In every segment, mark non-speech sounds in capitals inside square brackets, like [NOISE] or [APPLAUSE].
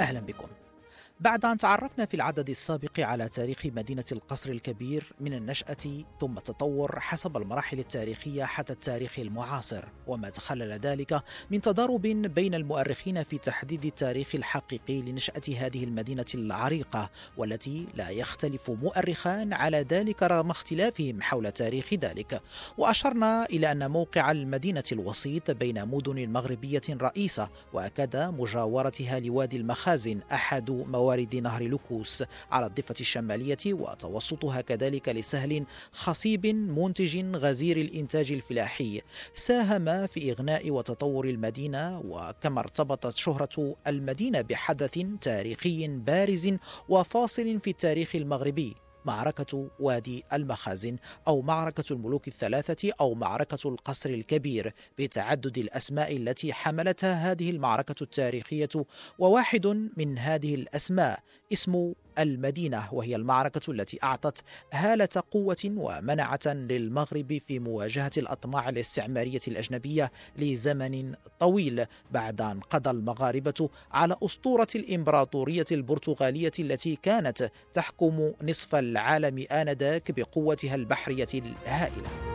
أهلا بكم. بعد أن تعرفنا في العدد السابق على تاريخ مدينة القصر الكبير من النشأة ثم التطور حسب المراحل التاريخية حتى التاريخ المعاصر. وما تخلل ذلك من تضارب بين المؤرخين في تحديد التاريخ الحقيقي لنشأة هذه المدينة العريقة والتي لا يختلف مؤرخان على ذلك رغم اختلافهم حول تاريخ ذلك. وأشرنا إلى أن موقع المدينة الوسيط بين مدن مغربية رئيسة وأكد مجاورتها لوادي المخازن أحد مواد موارد نهر لوكوس على الضفة الشمالية وتوسطها كذلك لسهل خصيب منتج غزير الإنتاج الفلاحي. ساهم في إغناء وتطور المدينة وكما ارتبطت شهرة المدينة بحدث تاريخي بارز وفاصل في التاريخ المغربي. معركة وادي المخازن أو معركة الملوك الثلاثة أو معركة القصر الكبير بتعدد الأسماء التي حملتها هذه المعركة التاريخية وواحد من هذه الأسماء اسم المدينة وهي المعركة التي أعطت هالة قوة ومنعة للمغرب في مواجهة الأطماع الاستعمارية الأجنبية لزمن طويل بعد أن قضى المغاربة على أسطورة الإمبراطورية البرتغالية التي كانت تحكم نصف العالم آنذاك بقوتها البحرية الهائلة.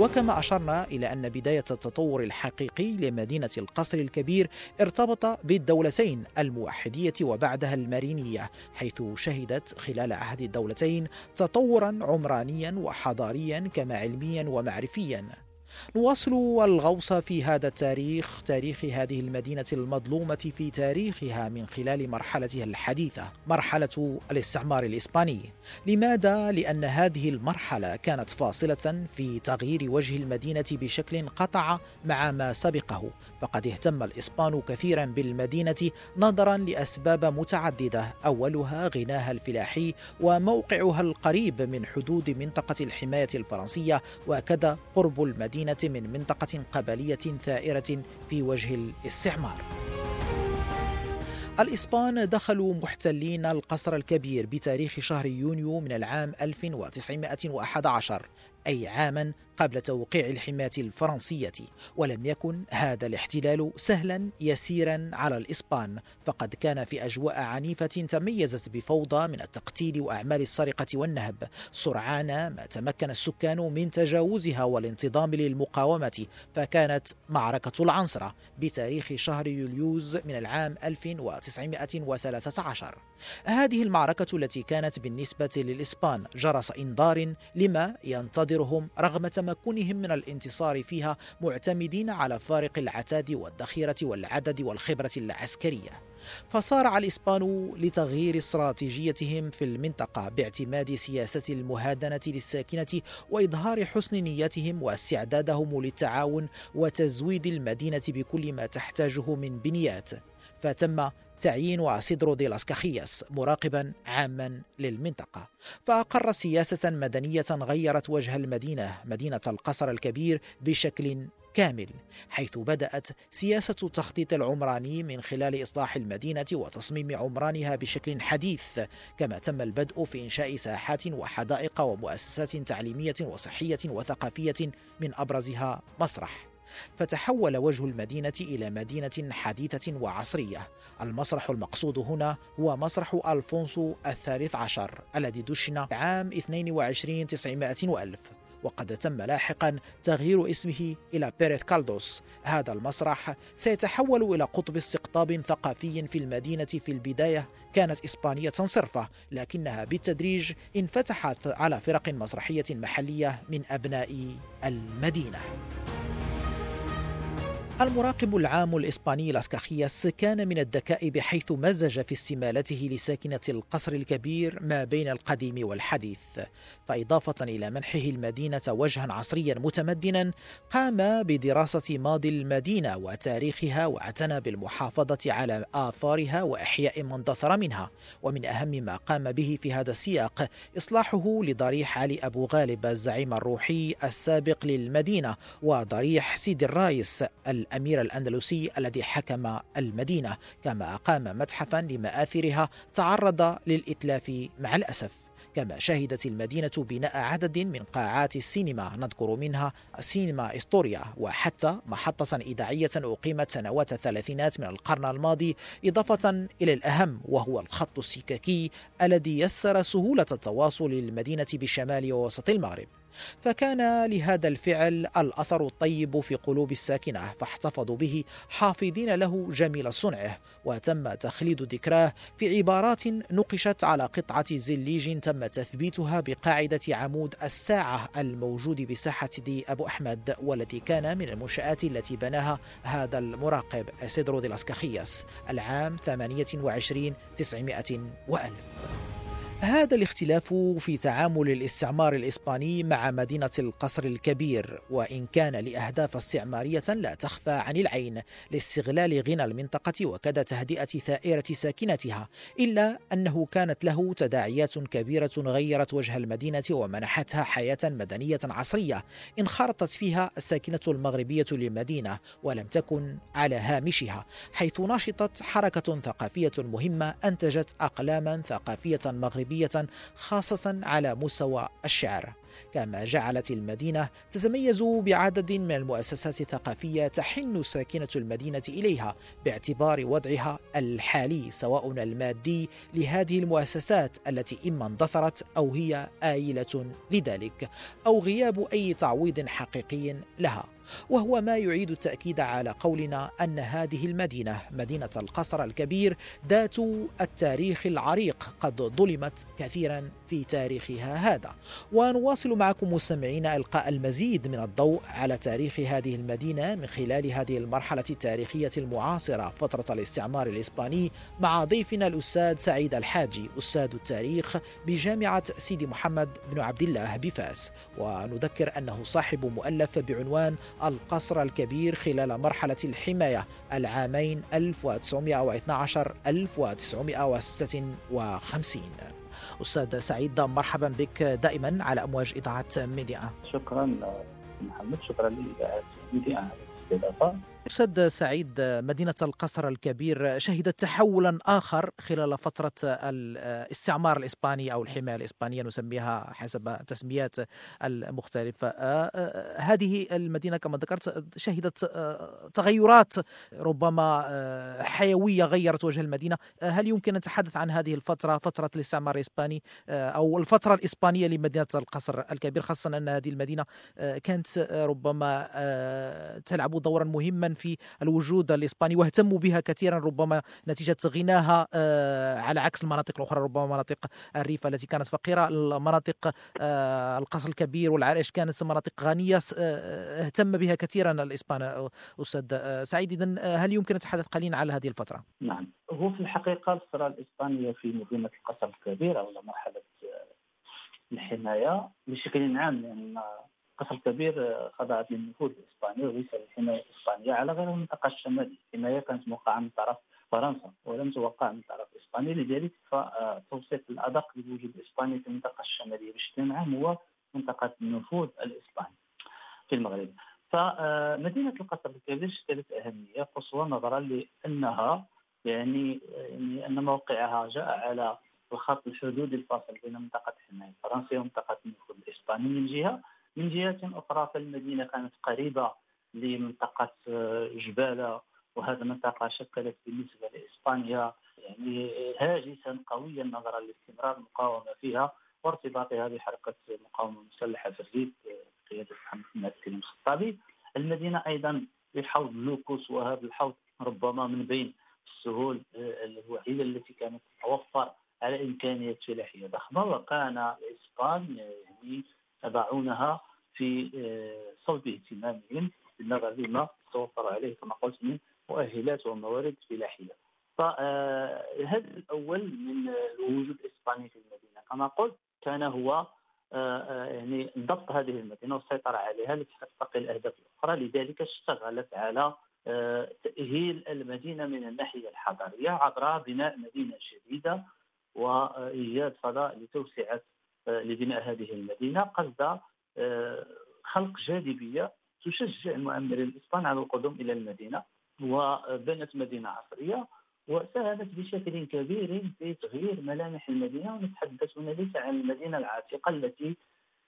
وكما أشرنا إلى أن بداية التطور الحقيقي لمدينة القصر الكبير ارتبط بالدولتين الموحدية وبعدها المارينية حيث شهدت خلال عهد الدولتين تطورا عمرانيا وحضاريا كما علميا ومعرفيا. نواصل الغوص في هذا التاريخ تاريخ هذه المدينة المظلومة في تاريخها من خلال مرحلتها الحديثة مرحلة الاستعمار الإسباني. لماذا؟ لأن هذه المرحلة كانت فاصلة في تغيير وجه المدينة بشكل قطع مع ما سبقه. فقد اهتم الإسبان كثيرا بالمدينة نظرا لأسباب متعددة. أولها غناها الفلاحي وموقعها القريب من حدود منطقة الحماية الفرنسية وكذا قرب المدينة من منطقة قبلية ثائرة في وجه الاستعمار. الإسبان دخلوا محتلين القصر الكبير بتاريخ شهر يونيو من العام 1911 أي عاما قبل توقيع الحماية الفرنسية ولم يكن هذا الاحتلال سهلا يسيرا على الإسبان. فقد كان في أجواء عنيفة تميزت بفوضى من التقتيل وأعمال السرقة والنهب. سرعان ما تمكن السكان من تجاوزها والانتظام للمقاومة. فكانت معركة العنصرة بتاريخ شهر يوليوز من العام 1913 هذه المعركة التي كانت بالنسبة للإسبان جرس إنذار لما ينتظرهم رغم تمكنهم من الانتصار فيها معتمدين على فارق العتاد والذخيرة والعدد والخبرة العسكرية. فصارع الإسبان لتغيير استراتيجيتهم في المنطقة باعتماد سياسة المهادنة للساكنة وإظهار حسن نيتهم واستعدادهم للتعاون وتزويد المدينة بكل ما تحتاجه من بنيات. فتم تعيين أسيدرو دي لاسكاخياس مراقبا عاما للمنطقة. فأقر سياسة مدنية غيرت وجه المدينة مدينة القصر الكبير بشكل كامل حيث بدأت سياسة التخطيط العمراني من خلال إصلاح المدينة وتصميم عمرانها بشكل حديث كما تم البدء في إنشاء ساحات وحدائق ومؤسسات تعليمية وصحية وثقافية من أبرزها مسرح. فتحول وجه المدينة إلى مدينة حديثة وعصرية. المسرح المقصود هنا هو مسرح ألفونسو الثالث عشر الذي دشن عام 22 900 وألف. وقد تم لاحقا تغيير اسمه إلى بيريث كالدوس. هذا المسرح سيتحول إلى قطب استقطاب ثقافي في المدينة في البداية. كانت إسبانية صرفة لكنها بالتدريج انفتحت على فرق مسرحية محلية من أبناء المدينة. المراقب العام الإسباني لاسكاخياس كان من الذكاء بحيث مزج في استمالته لساكنة القصر الكبير ما بين القديم والحديث. فإضافة إلى منحه المدينة وجها عصريا متمدنا قام بدراسة ماضي المدينة وتاريخها واعتنى بالمحافظة على آثارها وإحياء ما اندثر منها. ومن أهم ما قام به في هذا السياق إصلاحه لضريح علي أبو غالب الزعيم الروحي السابق للمدينة وضريح سيدي الرايس الأمير الأندلسي الذي حكم المدينة كما أقام متحفا لمآثرها تعرض للإتلاف مع الأسف. كما شهدت المدينة بناء عدد من قاعات السينما نذكر منها سينما إستوريا وحتى محطة إذاعية أقيمت سنوات الثلاثينات من القرن الماضي إضافة إلى الأهم وهو الخط السككي الذي يسر سهولة التواصل للمدينة بشمال ووسط المغرب. فكان لهذا الفعل الأثر الطيب في قلوب الساكنة فاحتفظوا به حافظين له جميل صنعه وتم تخليد ذكراه في عبارات نقشت على قطعة زليج تم تثبيتها بقاعدة عمود الساعة الموجود بساحة دي أبو أحمد والذي كان من المنشآت التي بناها هذا المراقب سيدرو دي لاسكاخياس العام 28 900 وألف. هذا الاختلاف في تعامل الاستعمار الإسباني مع مدينة القصر الكبير وإن كان لأهداف استعمارية لا تخفى عن العين لاستغلال غنى المنطقة وكذا تهدئة ثائرة ساكنتها إلا أنه كانت له تداعيات كبيرة غيرت وجه المدينة ومنحتها حياة مدنية عصرية انخرطت فيها الساكنة المغربية للمدينة ولم تكن على هامشها حيث نشطت حركة ثقافية مهمة أنتجت أقلاما ثقافية مغربية مغربية خاصة على مستوى الشعر. كما جعلت المدينة تتميز بعدد من المؤسسات الثقافية تحن ساكنة المدينة إليها باعتبار وضعها الحالي سواء المادي لهذه المؤسسات التي إما اندثرت أو هي آيلة لذلك أو غياب أي تعويض حقيقي لها. وهو ما يعيد التأكيد على قولنا أن هذه المدينة مدينة القصر الكبير ذات التاريخ العريق قد ظلمت كثيرا في تاريخها هذا. ونواصل معكم مستمعين إلقاء المزيد من الضوء على تاريخ هذه المدينة من خلال هذه المرحلة التاريخية المعاصرة فترة الاستعمار الإسباني مع ضيفنا الأستاذ سعيد الحاجي أستاذ التاريخ بجامعة سيدي محمد بن عبد الله بفاس. ونذكر أنه صاحب مؤلف بعنوان القصر الكبير خلال مرحلة الحماية العامين 1912 1956 أستاذ سعيد مرحبا بك دائما على أمواج إذاعة ميديا. شكرا محمد شكرا لإذاعة ميديا. الاستضافة أستاذ سعيد مدينة القصر الكبير شهدت تحولا آخر خلال فترة الاستعمار الإسباني أو الحماية الإسبانية نسميها حسب تسميات المختلفة. هذه المدينة كما ذكرت شهدت تغيرات ربما حيوية غيرت وجه المدينة. هل يمكن أن نتحدث عن هذه الفترة فترة الاستعمار الإسباني؟ أو الفترة الإسبانية لمدينة القصر الكبير خاصة أن هذه المدينة كانت ربما تلعب دورا مهما في الوجود الإسباني واهتموا بها كثيرا ربما نتيجة غناها آه، على عكس المناطق الأخرى ربما مناطق الريف التي كانت فقيرة المناطق آه، القصر الكبير والعريش كانت مناطق غنية آه، اهتم بها كثيرا الإسبان أستاذ سعيد إذا هل يمكن نتحدث قليلا على هذه الفترة؟ نعم هو في الحقيقة الثورة الإسبانية في مدينة القصر الكبير أو مرحلة الحماية بشكل عام لأن القصر الكبير خضعت للنفوذ الإسباني وليس للحماية الإسبانية على غير المنطقة الشمالية، الحمايه كانت موقعة من طرف فرنسا ولم توقع من طرف إسبانيا لذلك فالتوصيف الأدق لوجود اسبانيا في المنطقة الشمالية بشكل عام هو منطقة النفوذ الإسباني في المغرب. فمدينه القصر الكبير شكلت أهمية قصوى نظرا لأنها يعني يعني أن موقعها جاء على الخط الحدودي الفاصل بين منطقة الحمايه الفرنسيه ومنطقة النفوذ الإسباني من جهة من جهة أخرى فالمدينة كانت قريبة لمنطقة آه، جبالة وهذه المنطقة شكلت بالنسبة لإسبانيا يعني هاجسا قويا نظرا لاستمرار المقاومة فيها وارتباطها بحركة المقاومة المسلحة في الريف بقيادة محمد بن عبد الكريم الخطابي. المدينة أيضا بحوض لوكوس وهذا الحوض ربما من بين السهول آه، الوحيدة التي كانت تتوفر على إمكانيات فلاحية. ضخمة وكان الإسبان يعني يضعونها في آه، صلب اهتمامهم بالنظر لما تتوفر عليه كما قلت من مؤهلات وموارد فلاحيه فهذا الأول من الوجود الإسباني في المدينة. كما قلت كان هو يعني ضبط هذه المدينة والسيطره عليها لتحقق الاهداف الاخرى لذلك اشتغلت على تأهيل المدينة من الناحية الحضاريه عبر بناء مدينة جديده وإيجاد فضاء لتوسعة لبناء هذه المدينة. قصد خلق جاذبية تشجع المؤمرين الاسبان على القدوم إلى المدينة وبنت مدينة عصرية وساهمت بشكل كبير في تغيير ملامح المدينة ونتحدث هنا ليس عن المدينة العتيقه التي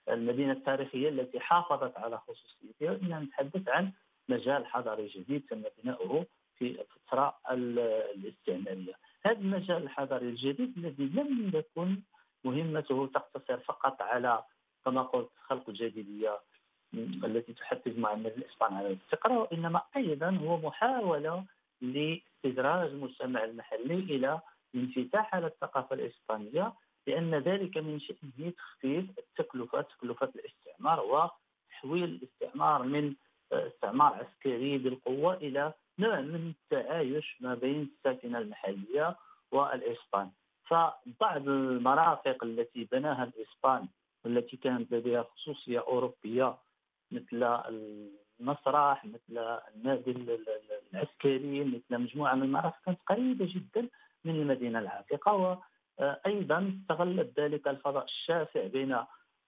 المدينة التاريخية التي حافظت على خصوصيتها انما نتحدث عن مجال حضاري جديد تم بناؤه في الفترة الاستعمارية. هذا المجال الحضاري الجديد الذي لم يكن مهمته تقتصر فقط على كما قلت خلق الجاذبيه التي تحفز معمر الاسبان على الاستقرار وإنما أيضا هو محاولة لاستدراج المجتمع المحلي إلى الانفتاح على الثقافة الإسبانية لأن ذلك من شأنه تخفيف التكلفه تكلفه الاستعمار وتحويل الاستعمار من استعمار عسكري بالقوة إلى نوع من التعايش ما بين الساكنة المحلية والإسبان. فبعض المرافق التي بناها الإسبان والتي كانت لديها خصوصية أوروبية مثل المسرح مثل النادي العسكري مثل مجموعة من المرافق كانت قريبة جدا من المدينة العتيقة. وأيضا استغلت ذلك الفضاء الشاسع بين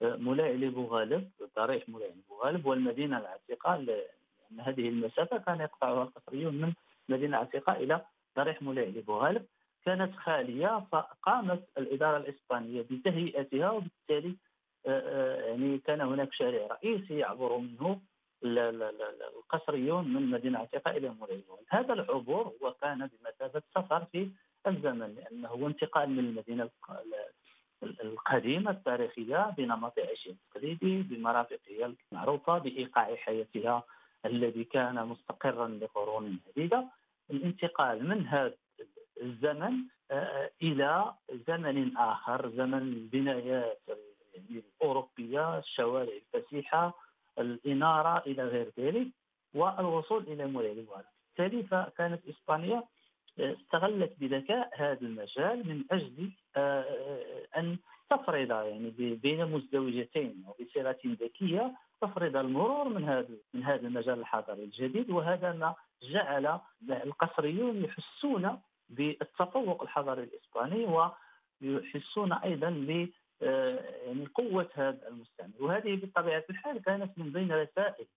ملاعب بوغالب ضريح ملاعب بوغالب والمدينة العتيقة لأن هذه المسافة كان يقطعها القطريون من المدينة العتيقة إلى ضريح ملاعب بوغالب كانت خالية فقامت الإدارة الإسبانية بتهيئتها وبالتالي يعني كان هناك شارع رئيسي يعبر منه القصريون من مدينة عتيقة إلى مريون هذا العبور هو كان بمثابة سفر في الزمن لأنه هو انتقال من المدينة القديمة التاريخية بنمط عيشها التقليدي بمرافقها المعروفة بإيقاع حياتها الذي كان مستقرا لقرون عديده الانتقال من هذا الزمن إلى زمن آخر زمن البنايات الأوروبية الشوارع الفسيحة الإنارة إلى غير ذلك والوصول إلى الوالد. بالتالي فكانت إسبانيا استغلت بذكاء هذا المجال من أجل آه، آه، أن تفرض يعني بين مزدوجتين وبصيغة ذكية تفرض المرور من هذا من هذا المجال الحضاري الجديد وهذا ما جعل القصريون يحسون بالتفوق الحضاري الإسباني ويحسون أيضا آه، يعني قوة هذا المستعمر وهذه بطبيعة الحال كانت من بين رسائل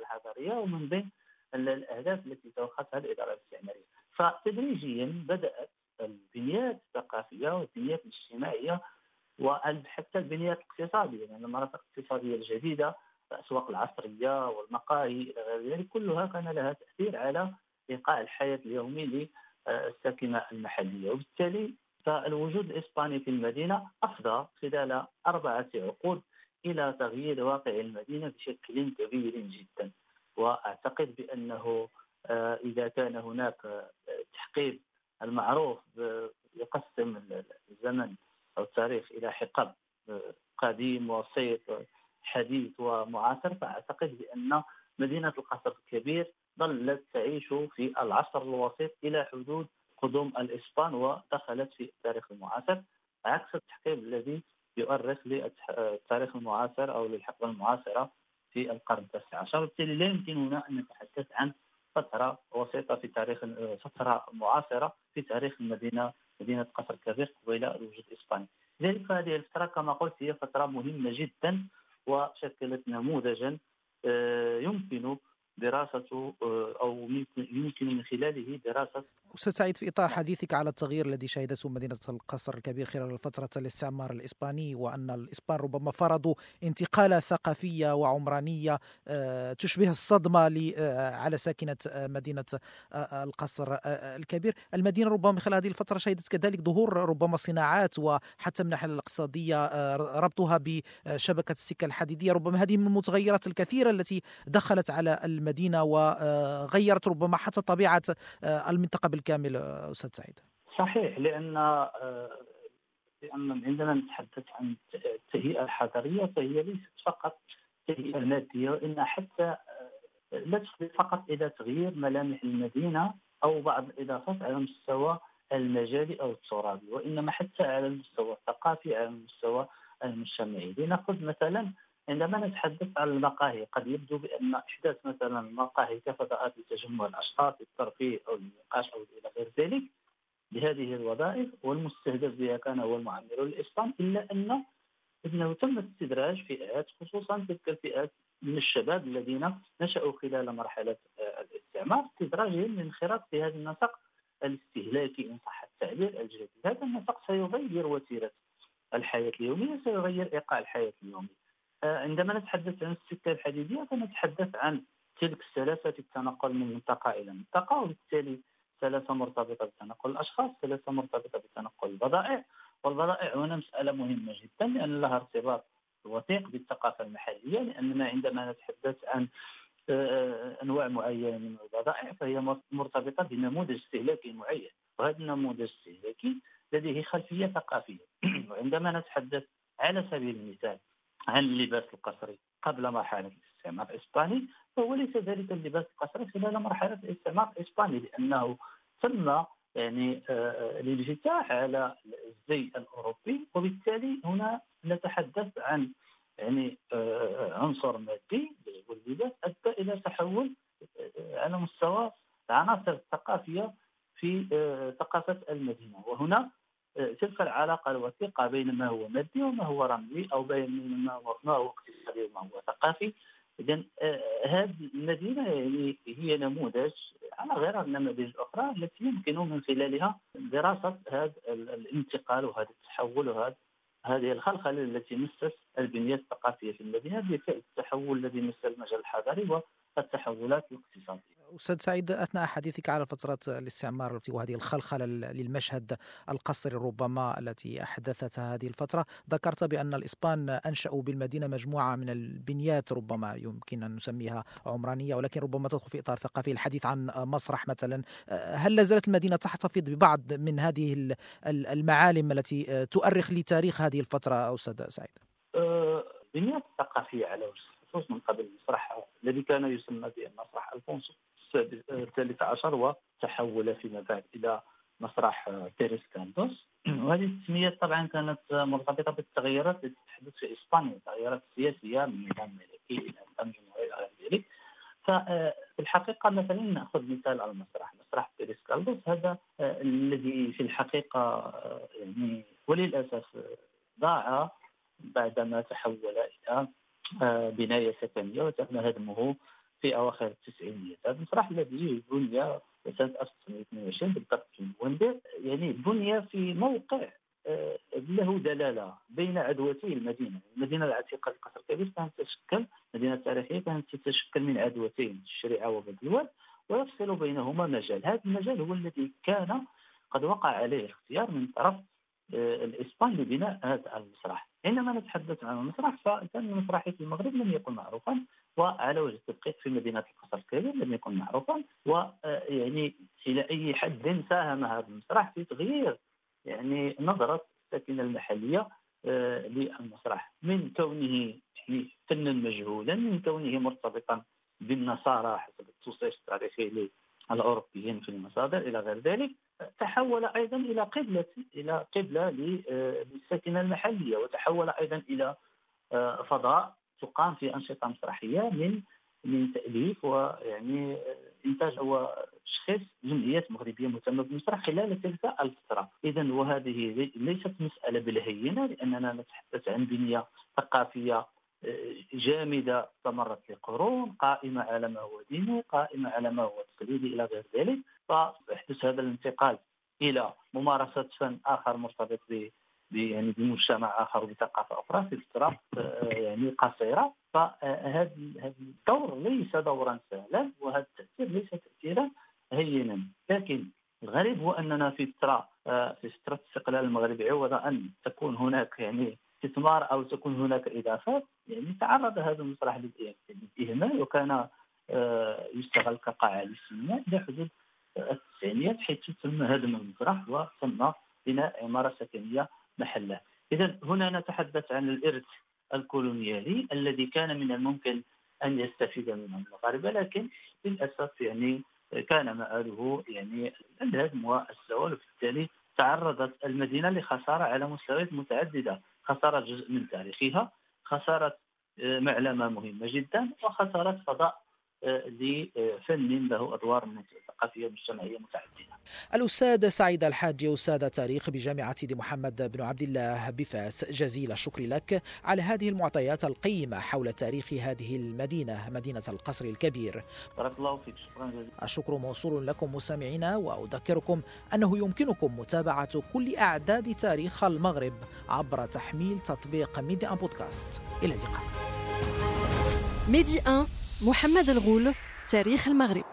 الحضارية ومن بين الأهداف التي توختها الإدارة الاستعمارية. فتدريجيا بدأت البنيات الثقافية والبنيات الاجتماعية وحتى البنيات الاقتصادية يعني المناطق الاقتصادية الجديدة الأسواق العصرية والمقاهي إلى غير ذلك كلها كان لها تأثير على إيقاع الحياة اليومي للساكنة المحلية. وبالتالي فالوجود الإسباني في المدينة أفضى خلال أربعة عقود إلى تغيير واقع المدينة بشكل كبير جدا. وأعتقد بأنه آه، إذا كان هناك آه، تحقيب المعروف يقسم الزمن أو التاريخ إلى حقب آه، قديم وسيط حديث ومعاصر. فأعتقد بأن مدينة القصر الكبير ظلت تعيش في العصر الوسيط إلى حدود قدوم الإسبان ودخلت في التاريخ المعاصر. عكس التحقيق الذي يؤرخ للتاريخ المعاصر أو للحقبة المعاصرة في القرن التاسع عشر. وبالتالي لا يمكن هنا أن نتحدث عن فترة وسيطة في تاريخ فترة معاصرة في تاريخ المدينة مدينة قصر الكبير قبيل الوجود الإسباني لذلك هذه الفترة كما قلت هي فترة مهمة جدا وشكلت نموذجا آه، يمكن دراسة آه، أو يمكن من خلاله دراسة أستاذ سعيد في إطار حديثك على التغيير الذي شهدته مدينة القصر الكبير خلال فترة الاستعمار الإسباني وأن الإسبان ربما فرضوا انتقالة ثقافية وعمرانية آه، تشبه الصدمة آه، على ساكنة مدينة القصر الكبير. المدينة ربما خلال هذه الفترة شهدت كذلك ظهور ربما صناعات وحتى من الناحية الاقتصادية ربطها بشبكة السكة الحديدية. ربما هذه من المتغيرات الكثيرة التي دخلت على المدينة وغيرت ربما حتى طبيعة آه، المنطقة بالكامل آه، أستاذ سعيد. صحيح لأن آه، لأن عندما نتحدث عن التهيئة الحضرية فهي ليست فقط تهيئة مادية وإن حتى لا تفضي فقط إلى تغيير ملامح المدينة أو بعض الإضافات على المستوى المجالي أو الترابي وإنما حتى على المستوى الثقافي على المستوى المجتمعي. لنأخذ مثلا عندما نتحدث عن المقاهي قد يبدو بأن احداث مثلا المقاهي كفضاءات لتجمع الاشخاص للترفيه أو النقاش أو إلى غير ذلك بهذه الوظائف والمستهدف بها كان هو المعمرون الاسبان إلا أن إنه تم استدراج فئات خصوصا تلك الفئات من الشباب الذين نشأوا خلال مرحلة الاستعمار. استدراجهم للانخراط في هذا النسق الاستهلاكي إن صح التعبير الجديد. هذا النسق سيغير وتيرة الحياة اليومية سيغير إيقاع الحياة اليومية. آه، عندما نتحدث عن السكة الحديدية فنتحدث عن تلك السلاسة التنقل من منطقة إلى منطقة وبالتالي سلاسة مرتبطة بتنقل الأشخاص سلاسة مرتبطة بتنقل البضائع. والبضائع هنا مسألة مهمة جدا لأن لها ارتباط وثيق بالثقافة المحلية لأننا عندما نتحدث عن آه، أنواع معينة من البضائع فهي مرتبطة بنموذج استهلاكي معين. وهذا النموذج الاستهلاكي لديه خلفية ثقافية. [CLEARS THROAT] وعندما نتحدث على سبيل المثال عن اللباس القصري قبل مرحلة الاستعمار الإسباني فهو ليس ذلك اللباس القصري خلال مرحلة الاستعمار الإسباني لأنه تم يعني آه، الانفتاح على الزي الأوروبي وبالتالي هنا نتحدث عن يعني آه، عنصر مادي واللباس أدى إلى تحول آه، على مستوى العناصر الثقافية في ثقافة المدينة. وهنا تلك العلاقة الوثيقة بين ما هو مادي وما هو رمزي أو بين ما هو ما هو اقتصادي وما هو ثقافي. اذا هذه المدينة يعني هي نموذج على غير النماذج الأخرى التي يمكن من خلالها دراسة هذا الانتقال وهذا التحول وهذا هذه الخلخلة التي مست البنية الثقافية في المدينة بفعل التحول الذي مس المجال الحضاري والتحولات الاقتصادية. أستاذ سعيد أثناء حديثك على فترة الاستعمار وهذه الخلخلة للمشهد القصري ربما التي أحدثتها هذه الفترة ذكرت بأن الإسبان أنشأوا بالمدينة مجموعة من البنيات ربما يمكن أن نسميها عمرانية ولكن ربما تدخل في إطار ثقافي الحديث عن مسرح مثلا هل لازالت المدينة تحتفظ ببعض من هذه المعالم التي تؤرخ لتاريخ هذه الفترة أستاذ سعيد؟ البنيات أه، الثقافية على وجه الخصوص من قبل المسرح الذي كان يسمى بمسرح ألفونسو الثالث عشر وتحول فيما بعد إلى مسرح بيريس كانتوس [CLEARS THROAT] وهذه التسميات طبعا كانت مرتبطة بالتغيرات التي تحدث في إسبانيا التغيرات السياسيه من نظام ملكي إلى نظام جمهوري إلى غير ذلك. ففي الحقيقة مثلا نأخذ مثال على المسرح مسرح بيريس كالدوس هذا الذي في الحقيقة يعني وللاسف ضاع بعدما تحول إلى بناية سكنيه وتم هدمه في أواخر التسعينيات هذا المسرح الذي بني سنه 1922 بالضبط في يعني بني في موقع آه، له دلالة بين عدوتي المدينة، المدينة العتيقة القصر الكبير كانت تتشكل مدينة تاريخية كانت تتشكل من عدوتين الشريعة وبدلوان ويفصل بينهما مجال، هذا المجال هو الذي كان قد وقع عليه اختيار من طرف آه، الإسبان لبناء هذا المسرح، حينما نتحدث عن المسرح فكان المسرحي في المغرب لم يكن معروفا وعلى وجه التدقيق في مدينة القصر الكبير لم يكن معروفا ويعني إلى أي حد ساهم هذا المسرح في تغيير يعني نظرة الساكنة المحلية آه، للمسرح. من كونه يعني فنا مجهولا من كونه مرتبطا بالنصارى حسب التوصيف التاريخي للأوروبيين في المصادر إلى غير ذلك. تحول أيضا إلى قبلة إلى قبلة للساكنة المحلية وتحول أيضا إلى آه، فضاء تقام في أنشطة مسرحية من من تأليف ويعني إنتاج وتشخيص جمعيات مغربية مهتمة بالمسرح خلال تلك الفترة، اذا وهذه ليست مسألة بالهينه لأننا نتحدث عن بنية ثقافية آه، جامدة استمرت لقرون قائمة على ما هو ديني قائمة على ما هو تقليدي إلى غير ذلك. فيحدث هذا الانتقال إلى ممارسة فن آخر مرتبط يعني بمجتمع آخر وبثقافه أخرى في فتره آه، يعني قصيرة. فهذا الدور ليس دورا سهلا وهذا التأثير ليس تأثيرا هينا. لكن الغريب هو أننا في فتره آه، في فترة استقلال المغرب عوض أن تكون هناك يعني استثمار أو تكون هناك إضافات. يعني تعرض هذا المسرح للإهمال وكان آه، يشتغل كقاعه للسينما إلى حدود التسعينيات حيث تم هدم المسرح وتم بناء عمارة سكنية محله إذا هنا نتحدث عن الإرث الكولونيالي الذي كان من الممكن أن يستفيد منه المغاربة لكن للأسف يعني كان مآله يعني الهدم والزوال وبالتالي تعرضت المدينة لخسارة على مستويات متعددة خسارة جزء من تاريخها. خسارة آه، معلمة مهمة جدا وخسارة فضاء لفن له أدوار ثقافيه مجتمعيه متعددة. الأستاذ سعيد الحاج أستاذ تاريخ بجامعة سيدي محمد بن عبد الله بفاس جزيل الشكر لك على هذه المعطيات القيمة حول تاريخ هذه المدينة مدينة القصر الكبير. بارك الله فيك شكرا جزيلا. الشكر موصول لكم مستمعينا وأذكركم أنه يمكنكم متابعة كل أعداد تاريخ المغرب عبر تحميل تطبيق ميدي إن بودكاست. إلى اللقاء. ميدي 1 محمد الغول تاريخ المغرب.